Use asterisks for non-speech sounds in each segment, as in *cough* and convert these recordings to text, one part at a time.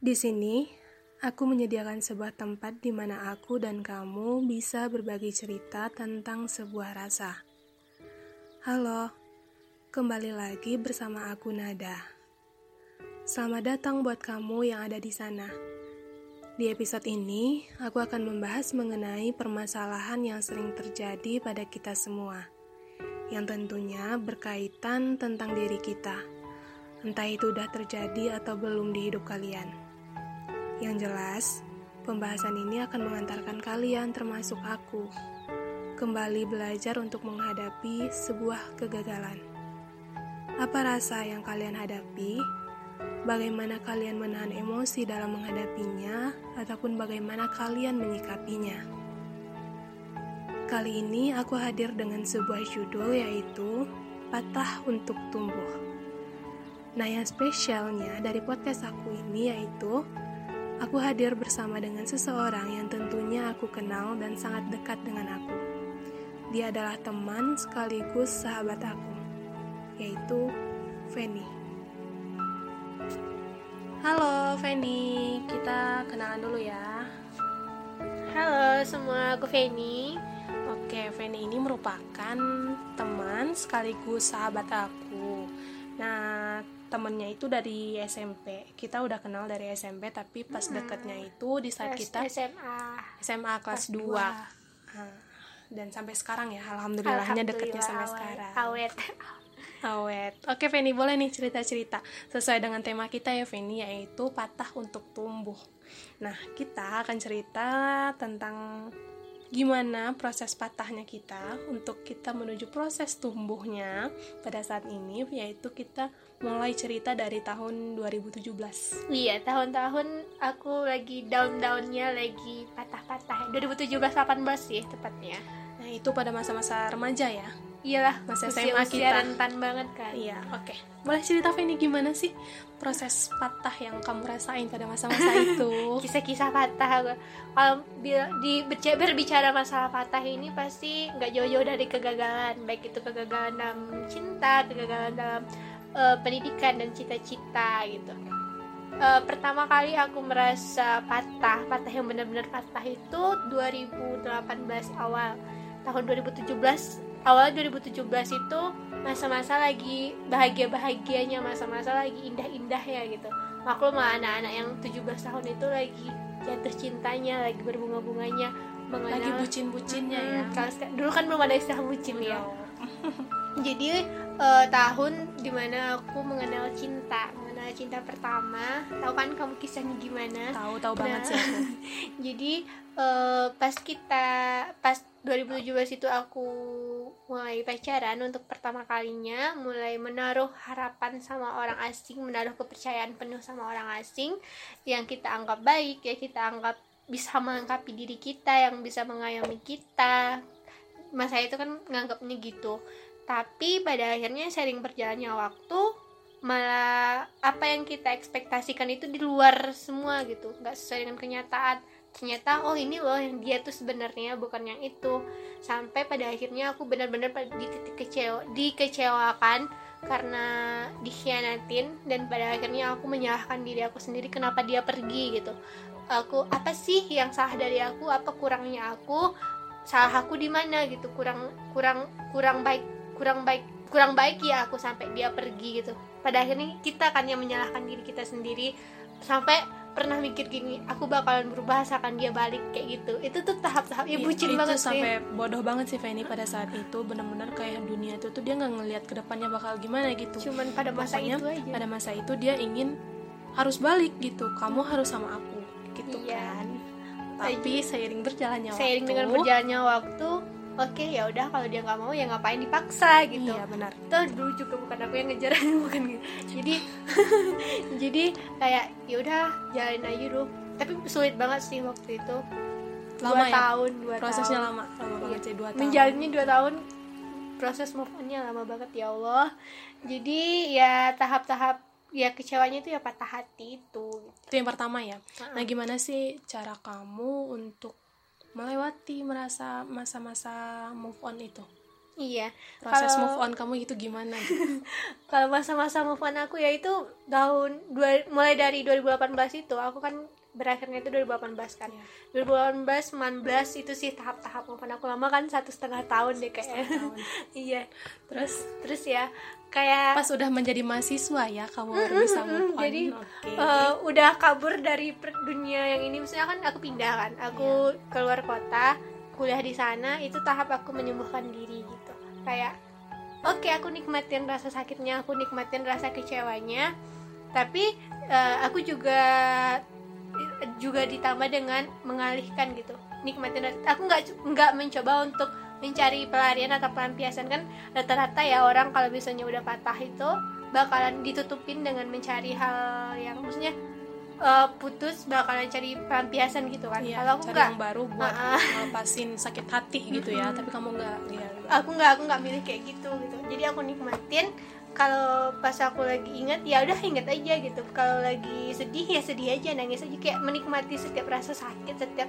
Di sini, aku menyediakan sebuah tempat di mana aku dan kamu bisa berbagi cerita tentang sebuah rasa. Halo, kembali lagi bersama aku Nada. Selamat datang buat kamu yang ada di sana. Di episode ini, aku akan membahas mengenai permasalahan yang sering terjadi pada kita semua, yang tentunya berkaitan tentang diri kita. Entah itu sudah terjadi atau belum di hidup kalian. Yang jelas, pembahasan ini akan mengantarkan kalian termasuk aku kembali belajar untuk menghadapi sebuah kegagalan. Apa rasa yang kalian hadapi? Bagaimana kalian menahan emosi dalam menghadapinya, ataupun bagaimana kalian menyikapinya? Kali ini aku hadir dengan sebuah judul yaitu Patah untuk Tumbuh. Nah, yang spesialnya dari podcast aku ini yaitu aku hadir bersama dengan seseorang yang tentunya aku kenal dan sangat dekat dengan aku. Dia adalah teman sekaligus sahabat aku, yaitu Feni. Halo Feni, kita kenalan dulu ya. Halo semua, aku Feni. Oke, Feni ini merupakan teman sekaligus sahabat aku. Nah, temennya itu dari SMP. Kita udah kenal dari SMP, tapi pas Hmm. deketnya itu di saat kita SMA. SMA kelas Kelas 2. dua. dan sampai sekarang ya, alhamdulillahnya deketnya sampai awet- sekarang. Awet. Awet. Oke, Feni, boleh nih cerita-cerita sesuai dengan tema kita ya, Feni, yaitu patah untuk tumbuh. Nah, kita akan cerita tentang gimana proses patahnya kita untuk kita menuju proses tumbuhnya pada saat ini, yaitu kita mulai cerita dari tahun 2017. Iya, tahun-tahun aku lagi down-downnya, lagi patah-patah. 2017-18 sih tepatnya. Nah, itu pada masa-masa remaja ya. Iyalah, Masa SMA usia kita. rentan banget kan. Iya, oke. Boleh cerita Feni gimana sih proses patah yang kamu rasain pada masa-masa *laughs* itu? Kisah-kisah patah. Kalau di berbicara masalah patah ini pasti nggak jauh-jauh dari kegagalan, baik itu kegagalan dalam cinta, kegagalan dalam eh, pendidikan dan cita-cita gitu. Eh, pertama kali aku merasa patah, patah yang benar-benar patah itu 2018 awal. Tahun 2017 awal 2017 itu masa-masa lagi bahagia-bahagianya, masa-masa lagi indah-indahnya gitu. Maklum lah anak-anak yang 17 tahun itu lagi jatuh cintanya, lagi berbunga-bunganya, mengenal Lagi bucin-bucinnya ya. Hmm, kalau seka- dulu kan belum ada istilah bucin ya Udah. *laughs* jadi eh, tahun di mana aku mengenal cinta mengenal cinta pertama tahu kan kamu kisahnya gimana Tahu tahu banget Nah. sih aku. *laughs* jadi eh, pas kita pas 2017 itu aku mulai pacaran untuk pertama kalinya mulai menaruh harapan sama orang asing menaruh kepercayaan penuh sama orang asing yang kita anggap baik ya kita anggap bisa melengkapi diri kita yang bisa mengayomi kita. Masa itu kan nganggapnya gitu. Tapi pada akhirnya sering berjalannya waktu malah apa yang kita ekspektasikan itu di luar semua gitu. Nggak sesuai dengan kenyataan ternyata oh ini loh yang dia tuh sebenarnya bukan yang itu. Sampai pada akhirnya aku benar-benar di titik kecewa dikecewakan karena dikhianatin. Dan pada akhirnya aku menyalahkan diri aku sendiri kenapa dia pergi gitu. Aku apa sih yang salah dari aku? Apa kurangnya aku? Salah aku di mana? Gitu. Kurang kurang kurang baik kurang baik kurang baik ya aku sampai dia pergi gitu. Pada akhirnya kita kan yang menyalahkan diri kita sendiri. Sampai pernah mikir gini aku bakalan berubah asalkan dia balik kayak gitu itu tuh tahap-tahap ya Iya, bucin itu banget sih sampai bodoh banget sih Feni pada saat itu benar-benar kayak dunia itu tuh dia nggak ngelihat ke depannya bakal gimana gitu. cuman pada masa Pokoknya itu aja pada masa itu dia ingin harus balik gitu. Kamu harus sama aku gitu Iya. kan. Tapi seiring berjalannya seiring waktu, dengan berjalannya waktu oke ya udah kalau dia nggak mau ya ngapain dipaksa gitu Iya benar. Tuh dulu juga bukan aku yang ngejar *laughs* bukan gitu. jadi *laughs* jadi kayak ya udah jalanin aja dulu tapi sulit banget sih waktu itu Lama dua ya? tahun dua Prosesnya tahun. lama, lama banget sih dua tahun. menjalannya dua tahun proses move on-nya lama banget ya Allah jadi ya tahap-tahap ya kecewanya itu ya patah hati itu Itu yang pertama ya. Nah, gimana sih cara kamu untuk melewati merasa masa-masa move on itu? iya proses Kalau- move on kamu itu gimana gitu? *laughs* kalau masa-masa move on aku ya itu tahun dua, mulai dari 2018 itu aku kan berakhirnya itu 2018 kan. Iya. 2018 19 itu sih tahap-tahap on aku lama kan satu setengah tahun deh kayaknya tahun. *laughs* iya. Terus terus ya kayak pas udah menjadi mahasiswa ya kamu baru bisa move on. jadi oke. eh, udah kabur dari dunia yang ini. Maksudnya kan aku pindah kan. Aku keluar kota kuliah di sana itu tahap aku menyembuhkan diri gitu. Kayak oke aku nikmatin rasa sakitnya aku nikmatin rasa kecewanya. Tapi eh, aku juga juga ditambah dengan mengalihkan gitu nikmatin aku nggak nggak mencoba untuk mencari pelarian atau pelampiasan. Kan rata-rata ya orang kalau misalnya udah patah itu bakalan ditutupin dengan mencari hal yang maksudnya eh, putus bakalan cari pelampiasan gitu kan. Iya, kalau aku cari nggak yang baru buat ah. ngelepasin sakit hati gitu ya tapi kamu nggak ya, aku nggak aku nggak milih kayak gitu gitu. Jadi aku nikmatin kalau pas aku lagi ingat ya udah ingat aja gitu. Kalau lagi sedih ya sedih aja nangis aja. Kayak menikmati setiap rasa sakit setiap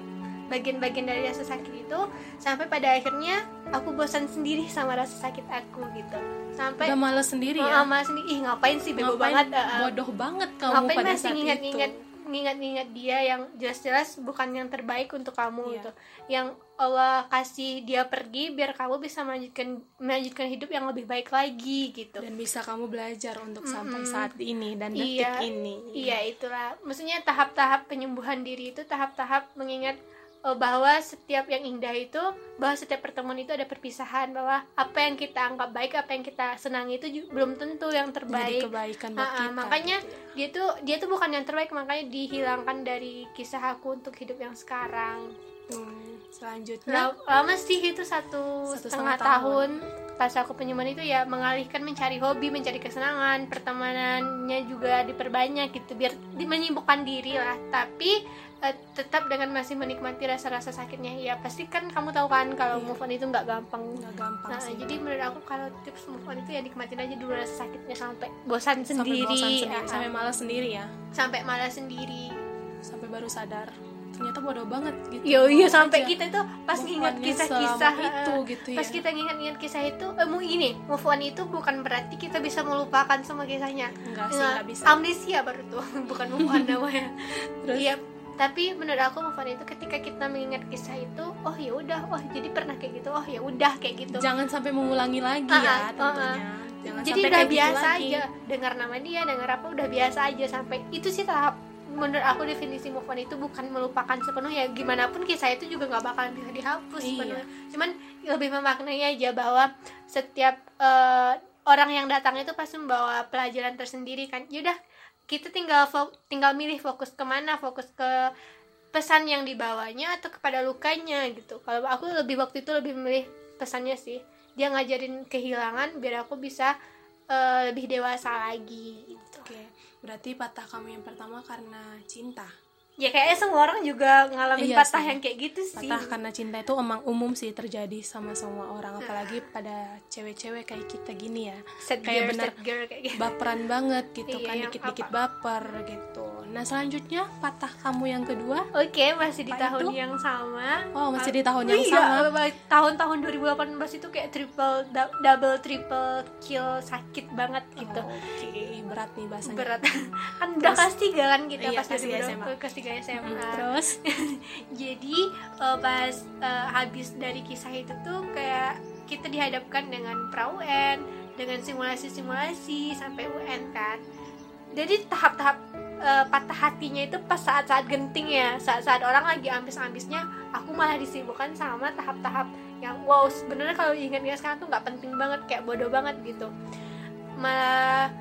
bagian-bagian dari rasa sakit itu sampai pada akhirnya aku bosan sendiri sama rasa sakit aku gitu. Sampai udah males sendiri Oh, ya? sama sendiri. Ih ngapain sih? Bego Ngapain banget uh, uh. bodoh banget kamu ngapain pada masih saat nginget-nginget itu nginget-nginget dia yang jelas-jelas bukan yang terbaik untuk kamu Iya. gitu. Yang Allah kasih dia pergi biar kamu bisa melanjutkan melanjutkan hidup yang lebih baik lagi gitu. Dan bisa kamu belajar untuk sampai Mm-mm. saat ini dan detik Iya, ini. Iya itulah. Maksudnya tahap-tahap penyembuhan diri itu tahap-tahap mengingat bahwa setiap yang indah itu bahwa setiap pertemuan itu ada perpisahan bahwa apa yang kita anggap baik apa yang kita senangi itu belum tentu yang terbaik kebaikan buat kita makanya gitu ya. dia tuh dia tuh bukan yang terbaik makanya dihilangkan dari kisah aku untuk hidup yang sekarang Hmm, selanjutnya Lama, sih itu satu, Satu setengah setengah tahun. Pas aku penyembuhan itu ya mengalihkan mencari hobi mencari kesenangan pertemanannya juga diperbanyak gitu biar menyibukkan diri lah. Tapi eh, tetap dengan masih menikmati rasa-rasa sakitnya. Ya pasti kan kamu tahu kan kalau Iya. move on itu nggak gampang. Nggak gampang Nah, sih. jadi menurut aku kalau tips move on itu ya nikmatin aja dulu rasa sakitnya sampai bosan sampai sendiri, bosan sendiri ah, sampai malas sendiri ya. Sampai malas sendiri. sampai baru sadar ternyata bodoh banget gitu iya Mau sampai aja. kita tuh pas Move on-nya kisah-kisah itu gitu pas ya kita nginget-nginget kisah itu eh, mau ini move on itu bukan berarti kita bisa melupakan semua kisahnya. enggak sih Nggak, nggak bisa Amnesia baru tuh *laughs* bukan move on *laughs* namanya. terus Iya. Tapi menurut aku move on itu ketika kita mengingat kisah itu, oh ya udah, oh jadi pernah kayak gitu, oh ya udah kayak gitu. jangan sampai mengulangi lagi Ah, ya ah, tentunya jangan jadi sampai udah kayak gitu biasa lagi. aja dengar nama dia dengar apa udah biasa aja sampai itu sih tahap menurut aku definisi move on itu bukan melupakan sepenuhnya. Gimana pun kisah itu juga nggak bakalan bisa dihapus Iya. sepenuhnya. Cuman lebih memaknai aja bahwa setiap eh, orang yang datang itu pasti membawa pelajaran tersendiri kan. Yaudah kita tinggal fo- tinggal milih fokus ke mana fokus ke pesan yang dibawanya atau kepada lukanya gitu. Kalau aku lebih waktu itu lebih memilih pesannya sih. Dia ngajarin kehilangan biar aku bisa eh, lebih dewasa lagi. gitu berarti patah kamu yang pertama karena cinta? Ya kayaknya semua orang juga ngalamin Iya patah sih. yang kayak gitu sih. Patah karena cinta itu emang umum sih terjadi sama semua orang apalagi pada cewek-cewek kayak kita gini ya. Sad kayak girl, bener sad girl kayak gitu. baperan banget gitu Iya, kan dikit-dikit baper gitu. Nah selanjutnya patah kamu yang kedua? Oke masih di tahun itu? yang sama. Oh masih di tahun Oh yang iya, sama. tahun-tahun 2018 itu kayak triple double triple kill sakit banget gitu. Oh, oke berat nih bahasanya. Berat. *laughs* Kan udah kelas tiga kan kita Iya, pas kelas tiga 2020, SMA. kelas tiga SMA Mm, terus *laughs* jadi eh, pas eh, habis dari kisah itu tuh kayak kita dihadapkan dengan pra UN dengan simulasi-simulasi sampai UN kan. Jadi tahap-tahap eh, patah hatinya itu pas saat-saat genting ya. Saat-saat orang lagi ambis-ambisnya aku malah disibukkan sama tahap-tahap yang wow sebenarnya kalau ingat-ingat sekarang tuh nggak penting banget kayak bodoh banget gitu. Malah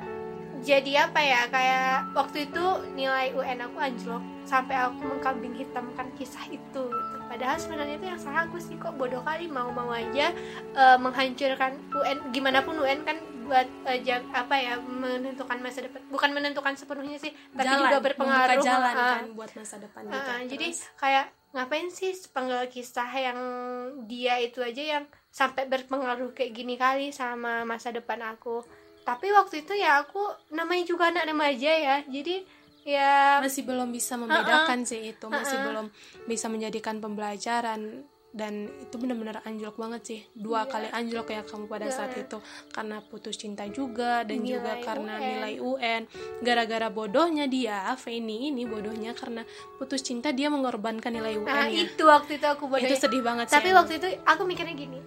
jadi apa ya kayak waktu itu nilai UN aku anjlok sampai aku mengkambing hitamkan kisah itu gitu. padahal sebenarnya itu yang salah aku sih kok bodoh kali mau-mau aja eh, menghancurkan UN gimana pun UN kan buat jag- apa ya menentukan masa depan bukan menentukan sepenuhnya sih tapi jalan juga berpengaruh jalan ah. kan buat masa depan gitu Ah, jadi kayak ngapain sih sepenggal kisah yang dia itu aja yang sampai berpengaruh kayak gini kali sama masa depan aku tapi waktu itu ya aku namanya juga anak remaja ya jadi ya masih belum bisa membedakan sih itu masih Uh-uh. belum bisa menjadikan pembelajaran dan itu benar-benar anjlok banget sih dua Iya. kali anjlok ya kamu pada saat Iya. itu karena putus cinta juga dan Nilai juga karena UN. nilai UN gara-gara bodohnya dia Feni ini bodohnya karena putus cinta dia mengorbankan nilai UN nah ya itu waktu itu aku bodoh itu sedih banget sih tapi emang. waktu itu aku mikirnya gini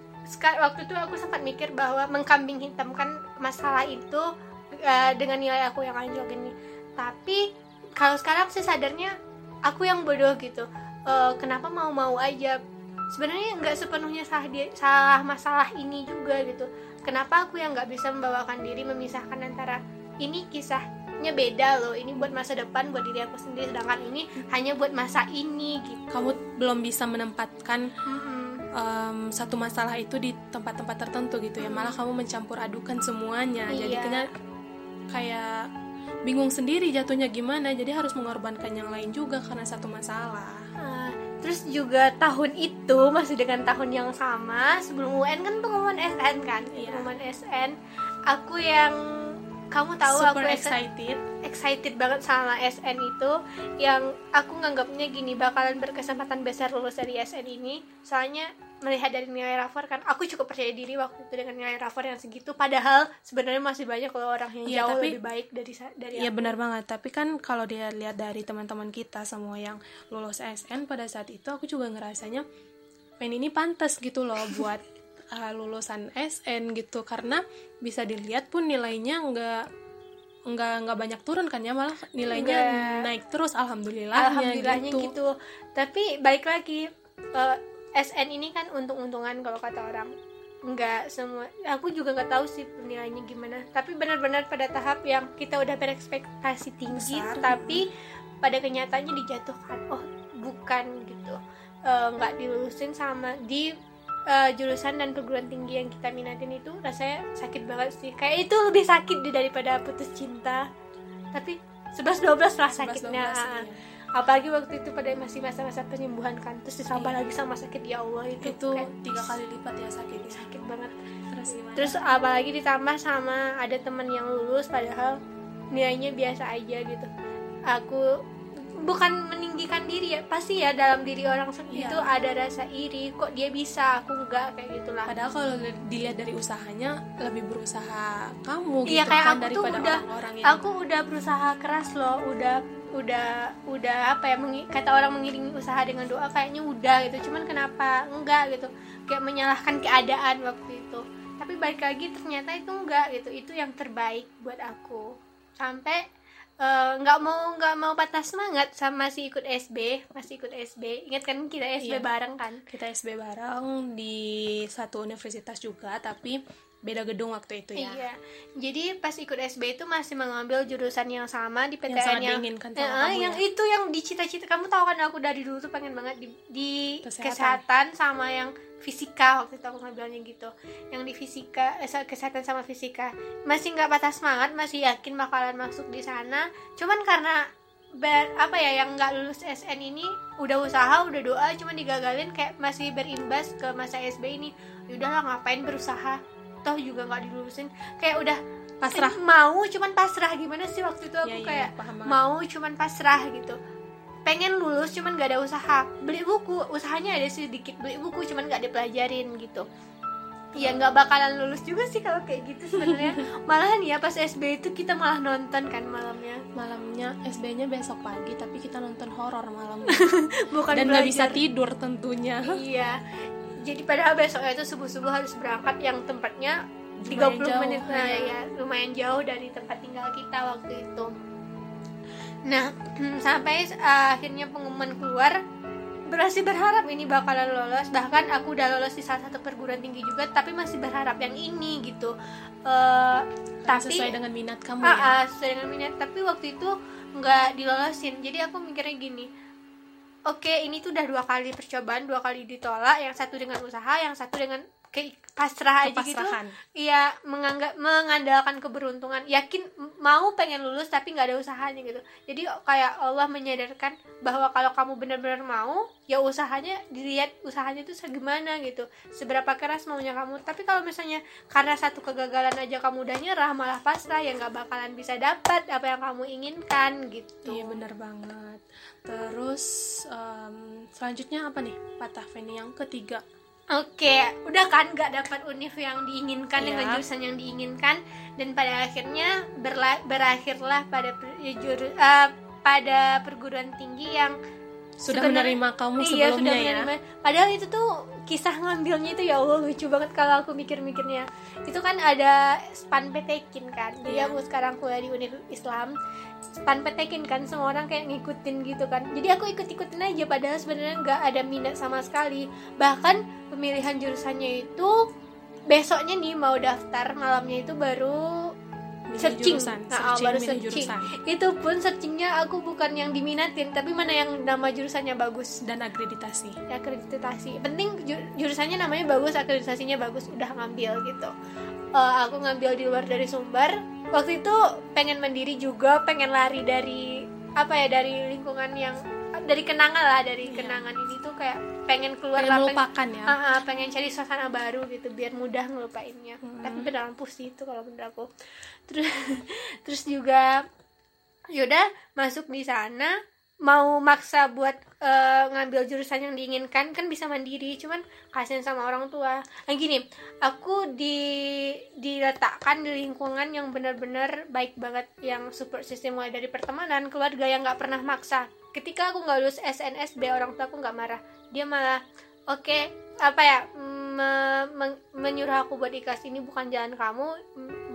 waktu itu aku sempat mikir bahwa mengkambing hitamkan masalah itu eh, dengan nilai aku yang anjlok ini. Tapi kalau sekarang sih sadarnya aku yang bodoh gitu. Eh, kenapa mau-mau aja? Sebenarnya nggak sepenuhnya salah dia salah masalah ini juga gitu. Kenapa aku yang nggak bisa membawakan diri memisahkan antara ini kisahnya beda loh. Ini buat masa depan buat diri aku sendiri. Sedangkan ini hanya buat masa ini gitu. Kamu belum bisa menempatkan Mm-mm. Em, satu masalah itu di tempat-tempat tertentu gitu ya. Malah kamu mencampur adukan semuanya. Jadi Iya. kena kayak bingung sendiri jatuhnya gimana. Jadi harus mengorbankan yang lain juga karena satu masalah. Ah, terus juga tahun itu masih dengan tahun yang sama sebelum UN kan pengumuman SN kan? Iya. pengumuman SN aku yang kamu tahu super aku SN excited. excited banget sama SN itu yang aku nganggapnya gini bakalan berkesempatan besar lulus dari SN ini. Soalnya melihat dari nilai rapor kan aku cukup percaya diri waktu itu dengan nilai rapor yang segitu. Padahal sebenarnya masih banyak loh orang yang Iya, jauh tapi- lebih baik dari dari Iya aku. benar banget, tapi kan kalau dia lihat dari teman-teman kita semua yang lulus SN pada saat itu aku juga ngerasanya Pen ini pantas gitu loh buat uh, lulusan SN gitu karena bisa dilihat pun nilainya nggak nggak nggak banyak turun kan ya malah nilainya Nggak. naik terus alhamdulillahnya alhamdulillahnya gitu. gitu. tapi balik lagi eh, SN ini kan untung-untungan kalau kata orang nggak semua aku juga nggak tahu sih penilaiannya gimana tapi benar-benar pada tahap yang kita udah berekspektasi tinggi Besar. tapi pada kenyataannya dijatuhkan oh bukan gitu Eh, nggak dilulusin sama di eh, jurusan dan perguruan tinggi yang kita minatin itu rasanya sakit banget sih. Kayak itu lebih sakit deh daripada putus cinta. Tapi 11-12 lah 11, sakitnya. 12, iya. apalagi waktu itu pada masih masa-masa penyembuhan kan. Terus ditambah Iya. lagi sama sakit ya Allah itu itu tiga kali lipat ya sakitnya. Sakit banget. Terus gimana? Terus apalagi ditambah sama ada teman yang lulus padahal nilainya biasa aja gitu. Aku bukan meninggikan diri ya pasti ya dalam diri orang se- Iya. itu ada rasa iri kok dia bisa aku enggak kayak gitulah. Padahal kalau dilihat dari usahanya lebih berusaha kamu Iya, gitu kayak kan aku daripada udah- orang-orang yang aku udah berusaha keras loh udah udah udah apa ya mengi- kata orang mengiringi usaha dengan doa kayaknya udah gitu cuman kenapa enggak gitu kayak menyalahkan keadaan waktu itu. Tapi balik lagi ternyata itu enggak gitu itu yang terbaik buat aku. Sampai eh, nggak mau nggak mau patah semangat sama masih ikut SB masih ikut SB ingat kan kita SB Iya. bareng kan kita SB bareng di satu universitas juga tapi beda gedung waktu itu ya Iya. Jadi pas ikut SB itu masih mengambil jurusan yang sama di PTN Yang yang diinginkan sama Eh, kamu yang ya? itu yang dicita-cita kamu tahu kan aku dari dulu tuh pengen banget di, di Kesehatan. kesehatan. sama yang fisika waktu itu aku ngambilnya gitu. Yang di fisika eh, kesehatan sama fisika masih nggak patah semangat, masih yakin bakalan masuk di sana. Cuman karena ber, apa ya yang nggak lulus SN ini udah usaha udah doa cuman digagalin kayak masih berimbas ke masa SB ini udahlah ngapain berusaha toh juga nggak dilulusin kayak udah Pasrah. eh, mau cuman pasrah. Gimana sih waktu itu aku iya, kayak paham banget. mau cuman pasrah gitu. Pengen lulus cuman gak ada usaha. Beli buku usahanya ada sedikit. Beli buku cuman gak dipelajarin gitu. Ya nggak bakalan lulus juga sih kalau kayak gitu sebenarnya. *laughs* Malahan ya pas SB itu kita malah nonton kan malamnya. Malamnya SB-nya besok pagi tapi kita nonton horor malamnya. *laughs* Bukan dan nggak bisa tidur tentunya. Iya jadi padahal besoknya itu subuh subuh harus berangkat yang tempatnya 30 Lumayan jauh, menit. Nah ya. ya lumayan jauh dari tempat tinggal kita waktu itu. Nah *clears throat* sampai uh, akhirnya pengumuman keluar berhasil berharap ini bakalan lolos. Bahkan aku udah lolos di salah satu perguruan tinggi juga tapi masih berharap yang ini gitu. Eh, tapi sesuai dengan minat kamu Ah, ya? ah, sesuai dengan minat. Tapi waktu itu nggak dilolosin jadi aku mikirnya gini oke ini tuh udah dua kali percobaan dua kali ditolak yang satu dengan usaha yang satu dengan kayak pasrah aja gitu. Iya menganggap mengandalkan keberuntungan. Yakin mau pengen lulus tapi nggak ada usahanya gitu. Jadi kayak Allah menyadarkan bahwa kalau kamu benar-benar mau ya usahanya dilihat usahanya itu segimana gitu. Seberapa keras maunya kamu. Tapi kalau misalnya karena satu kegagalan aja kamu udah nyerah malah pasrah ya nggak bakalan bisa dapat apa yang kamu inginkan gitu. Iya benar banget. Terus em, selanjutnya apa nih? Patah Feni yang ketiga? Oke, udah kan nggak dapat univ yang diinginkan Iya. dengan jurusan yang diinginkan dan pada akhirnya berla- berakhirlah pada per- juru- eh, pada perguruan tinggi yang Sudah sebenarnya- menerima kamu iya, sebelumnya sudah ya. menerima. Padahal itu tuh kisah ngambilnya itu ya Allah lucu banget kalau aku mikir-mikirnya. Itu kan ada span petekin kan. Jadi Iya. aku sekarang kuliah di univ Islam. Span petekin kan semua orang kayak ngikutin gitu kan. Jadi aku ikut-ikutin aja padahal sebenarnya nggak ada minat sama sekali. Bahkan pemilihan jurusannya itu besoknya nih mau daftar malamnya itu baru searching. jurusan, Nah, searching, baru searching. jurusan itu pun searchingnya aku bukan yang diminatin tapi mana yang nama jurusannya bagus dan akreditasi. akreditasi penting ju- jurusannya namanya bagus akreditasinya bagus udah ngambil gitu Eh, aku ngambil di luar dari sumber waktu itu pengen mandiri juga pengen lari dari apa ya dari lingkungan yang dari kenangan lah dari Iya. kenangan ini tuh kayak pengen keluar Pengen lah, pengen- melupakan ya. Ah, ah, pengen cari suasana baru gitu biar mudah ngelupainnya Hmm. tapi beneran pusing itu kalau bener aku terus *laughs* terus juga yaudah masuk di sana mau maksa buat eh, ngambil jurusan yang diinginkan kan bisa mandiri. Cuman kasihan sama orang tua. Nah gini aku di diletakkan di lingkungan yang benar-benar baik banget yang support system mulai dari pertemanan keluarga yang nggak pernah maksa. Ketika aku nggak lulus SNSB orang tua aku nggak marah. Dia malah oke apa ya me- men- menyuruh aku buat ikhlas ini bukan jalan kamu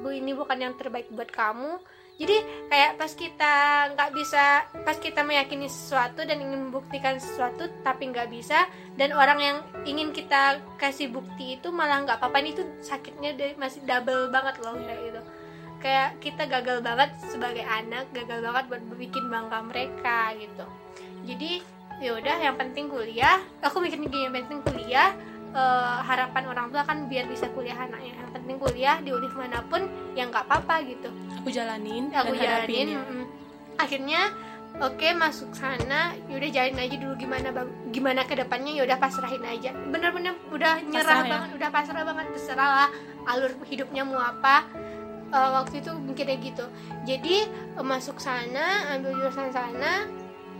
bu ini bukan yang terbaik buat kamu. Jadi kayak pas kita nggak bisa pas kita meyakini sesuatu dan ingin membuktikan sesuatu tapi nggak bisa dan orang yang ingin kita kasih bukti itu malah nggak apa-apa. Ini tuh sakitnya masih double banget loh kayak gitu. Kayak kita gagal banget sebagai anak gagal banget buat bikin bangga mereka gitu. Jadi ya udah yang penting kuliah. Aku mikirnya gini yang penting kuliah eh, harapan orang tua kan biar bisa kuliah anaknya yang penting kuliah di univ mana pun yang nggak apa-apa gitu Aku jalanin aku dan hadapin jalanin ya. mm. akhirnya oke masuk sana yaudah jalanin aja dulu gimana gimana ke depannya yaudah pasrahin aja bener-bener udah nyerah Pasrah ya? banget udah pasrah banget terserah lah alur hidupnya mau apa Eh, waktu itu mikirnya gitu jadi masuk sana ambil jurusan sana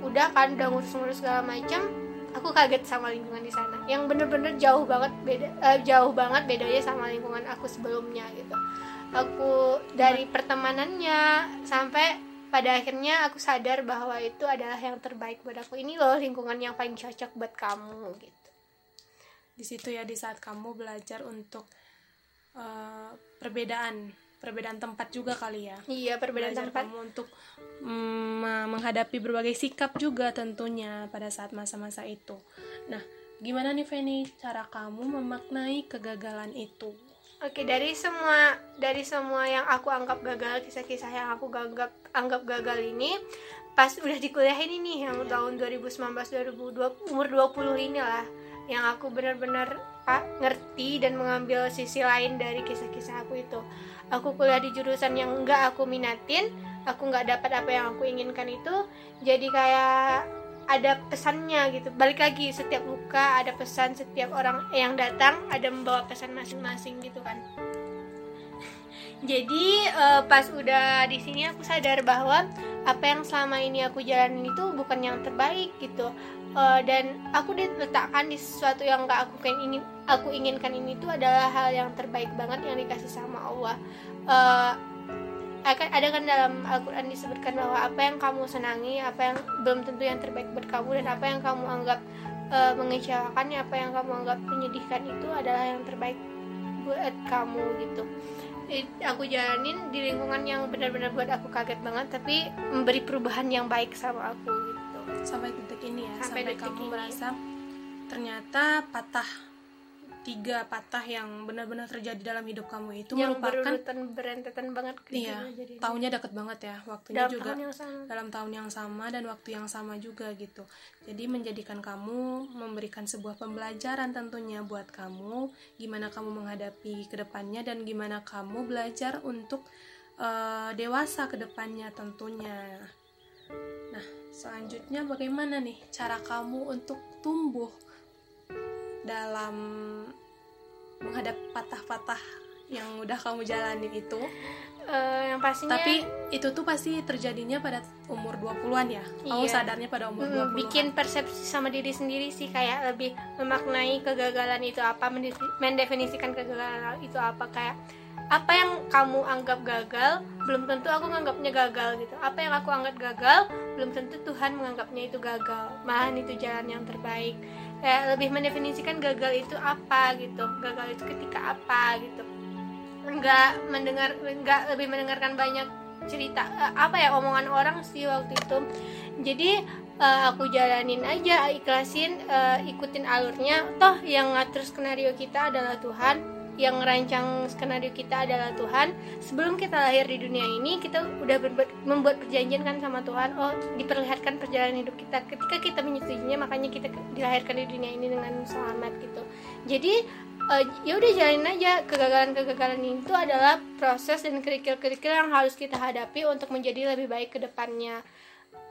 udah kan udah ngurus-ngurus segala macam aku kaget sama lingkungan di sana. Yang bener-bener jauh banget beda eh, jauh banget bedanya sama lingkungan aku sebelumnya gitu. Aku dari pertemanannya sampai pada akhirnya aku sadar bahwa itu adalah yang terbaik buat aku. Ini loh lingkungan yang paling cocok buat kamu gitu. Di situ ya di saat kamu belajar untuk eh, perbedaan perbedaan tempat juga kali ya. iya perbedaan Belajar tempat kamu untuk mm, menghadapi berbagai sikap juga tentunya pada saat masa-masa itu. Nah, gimana nih Feni cara kamu memaknai kegagalan itu? Oke dari semua dari semua yang aku anggap gagal kisah-kisah yang aku anggap anggap gagal ini pas udah di kuliah ini nih yang tahun 2019 2020 umur 20 inilah yang aku benar-benar pak ngerti dan mengambil sisi lain dari kisah-kisah aku itu. Aku kuliah di jurusan yang enggak aku minatin aku nggak dapat apa yang aku inginkan itu jadi kayak ada pesannya gitu. Balik lagi setiap luka ada pesan setiap orang yang datang ada membawa pesan masing-masing gitu kan. Jadi eh, pas udah di sini aku sadar bahwa apa yang selama ini aku jalanin itu bukan yang terbaik gitu. Eh, dan aku diletakkan di sesuatu yang gak aku ingin aku inginkan ini tuh adalah hal yang terbaik banget yang dikasih sama Allah. Eh, akan ada kan dalam Al-Quran disebutkan bahwa apa yang kamu senangi apa yang belum tentu yang terbaik buat kamu dan apa yang kamu anggap eh, mengecewakan apa yang kamu anggap menyedihkan itu adalah yang terbaik buat kamu gitu. It- aku jalanin di lingkungan yang benar-benar buat aku kaget banget tapi memberi perubahan yang baik sama aku gitu. Sampai detik ini ya, Sampai sampai, detik kamu ini. merasa ternyata patah tiga patah yang benar-benar terjadi dalam hidup kamu itu yang merupakan berentetan banget gitu iya jadi tahunnya deket banget ya waktunya dalam juga tahun yang sama. dalam tahun yang sama dan waktu yang sama juga gitu. Jadi menjadikan kamu memberikan sebuah pembelajaran tentunya buat kamu gimana kamu menghadapi ke depannya dan gimana kamu belajar untuk eh, dewasa ke depannya tentunya. Nah selanjutnya bagaimana nih cara kamu untuk tumbuh dalam menghadapi patah-patah yang udah kamu jalanin itu Eh, yang pastinya tapi itu tuh pasti terjadinya pada umur 20-an ya. Kamu Iya. sadarnya pada umur mm, 20-an. bikin persepsi sama diri sendiri sih kayak lebih memaknai kegagalan itu apa mendefi- mendefinisikan kegagalan itu apa kayak apa yang kamu anggap gagal belum tentu aku menganggapnya gagal gitu apa yang aku anggap gagal belum tentu Tuhan menganggapnya itu gagal malahan itu jalan yang terbaik kayak lebih mendefinisikan gagal itu apa gitu. Gagal itu ketika apa gitu. Nggak mendengar nggak lebih mendengarkan banyak cerita eh, apa ya omongan orang sih waktu itu. Jadi eh, aku jalanin aja ikhlasin eh, ikutin alurnya. Toh yang ngatur skenario kita adalah Tuhan yang merancang skenario kita adalah Tuhan. Sebelum kita lahir di dunia ini kita udah membuat perjanjian kan sama Tuhan. Oh diperlihatkan perjalanan hidup kita ketika kita menyetujuinya makanya kita dilahirkan di dunia ini dengan selamat gitu. Jadi eh, ya udah jalanin aja. Kegagalan-kegagalan itu adalah proses dan kerikil-kerikil yang harus kita hadapi untuk menjadi lebih baik ke depannya.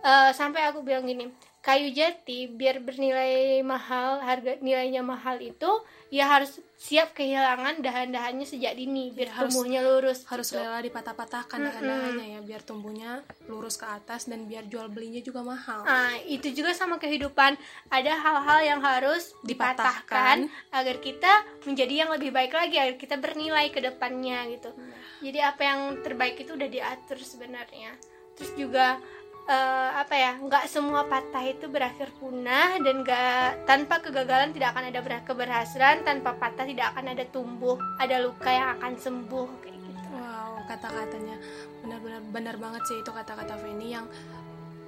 Eh, sampai aku bilang gini kayu jati biar bernilai mahal harga nilainya mahal itu ya harus siap kehilangan dahan-dahannya sejak dini biar harus- tumbuhnya lurus harus gitu. rela dipatah-patahkan dahan-dahannya ya biar tumbuhnya lurus ke atas dan biar jual belinya juga mahal. Nah, itu juga sama kehidupan. Ada hal-hal yang harus dipatahkan, Dipatahkan. agar kita menjadi yang lebih baik lagi, agar kita bernilai ke depannya gitu. Jadi apa yang terbaik itu udah diatur sebenarnya. Terus juga eh, apa ya? nggak semua patah itu berakhir punah dan nggak tanpa kegagalan tidak akan ada ber- keberhasilan, tanpa patah tidak akan ada tumbuh, ada luka yang akan sembuh kayak gitu. Wow, kata-katanya benar-benar benar banget sih itu kata-kata Feni yang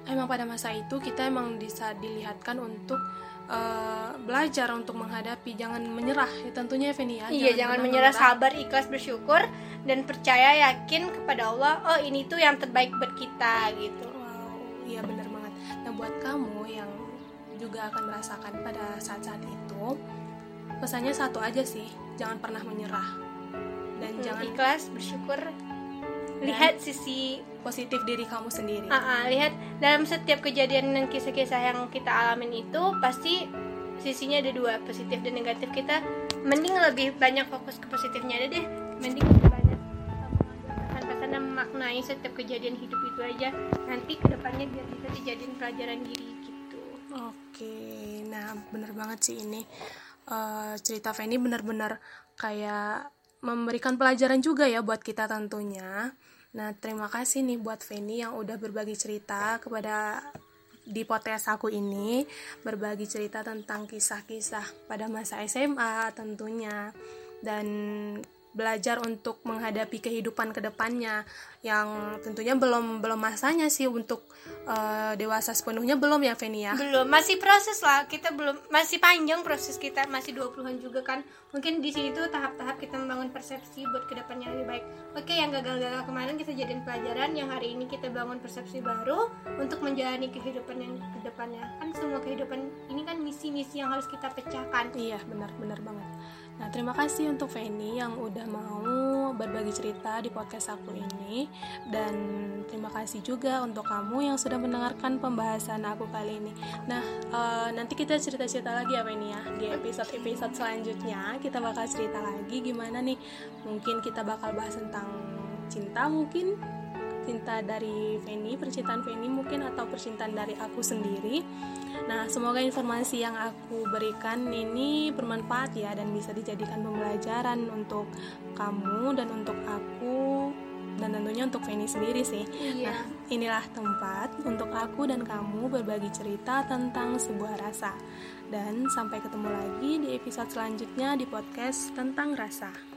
emang pada masa itu kita emang bisa dilihatkan untuk eh, belajar untuk menghadapi, jangan menyerah. Ya, tentunya Feni ya. Iya, jangan pernah menyerah, sabar, ikhlas, bersyukur, dan percaya yakin kepada Allah. Oh, ini tuh yang terbaik buat kita gitu. Iya benar banget. Nah, buat kamu yang juga akan merasakan pada saat-saat itu, pesannya satu aja sih, jangan pernah menyerah. Dan Hmm, jangan ikhlas, bersyukur. Lihat sisi, positif diri kamu sendiri. ah, ah, lihat dalam setiap kejadian dan kisah-kisah yang kita alamin itu pasti sisinya ada dua, positif dan negatif. Kita mending lebih banyak fokus ke positifnya ada deh. Mending lebih banyak pesan-pesan dan memaknai setiap kejadian hidup itu aja. Nanti ke depannya biar bisa dijadiin pelajaran diri gitu. Oke, nah bener banget sih ini Eh, cerita Feni benar-benar kayak memberikan pelajaran juga ya buat kita tentunya. Nah terima kasih nih buat Feni yang udah berbagi cerita kepada di podcast aku ini berbagi cerita tentang kisah-kisah pada masa SMA tentunya dan belajar untuk menghadapi kehidupan ke depannya yang tentunya belum belum masanya sih untuk eh, dewasa sepenuhnya belum ya Feni ya? Belum masih proses lah kita belum masih panjang proses kita masih 20-an juga kan. Mungkin di sini tuh tahap-tahap kita membangun persepsi buat ke depannya lebih baik. Oke yang gagal-gagal kemarin kita jadiin pelajaran yang hari ini kita bangun persepsi baru untuk menjalani kehidupan yang ke depannya kan semua kehidupan ini kan misi-misi yang harus kita pecahkan. Iya, benar-benar banget. Nah, terima kasih untuk Feni yang udah mau berbagi cerita di podcast aku ini. Dan terima kasih juga untuk kamu yang sudah mendengarkan pembahasan aku kali ini. Nah, eh, nanti kita cerita-cerita lagi ya Feni ya. Di episode-episode selanjutnya kita bakal cerita lagi gimana nih. Mungkin kita bakal bahas tentang cinta mungkin cinta dari Feni, percintaan Feni mungkin atau percintaan dari aku sendiri. Nah, semoga informasi yang aku berikan ini bermanfaat ya dan bisa dijadikan pembelajaran untuk kamu dan untuk aku dan tentunya untuk Feni sendiri sih. iya Nah, inilah tempat untuk aku dan kamu berbagi cerita tentang sebuah rasa. Dan sampai ketemu lagi di episode selanjutnya di podcast tentang rasa.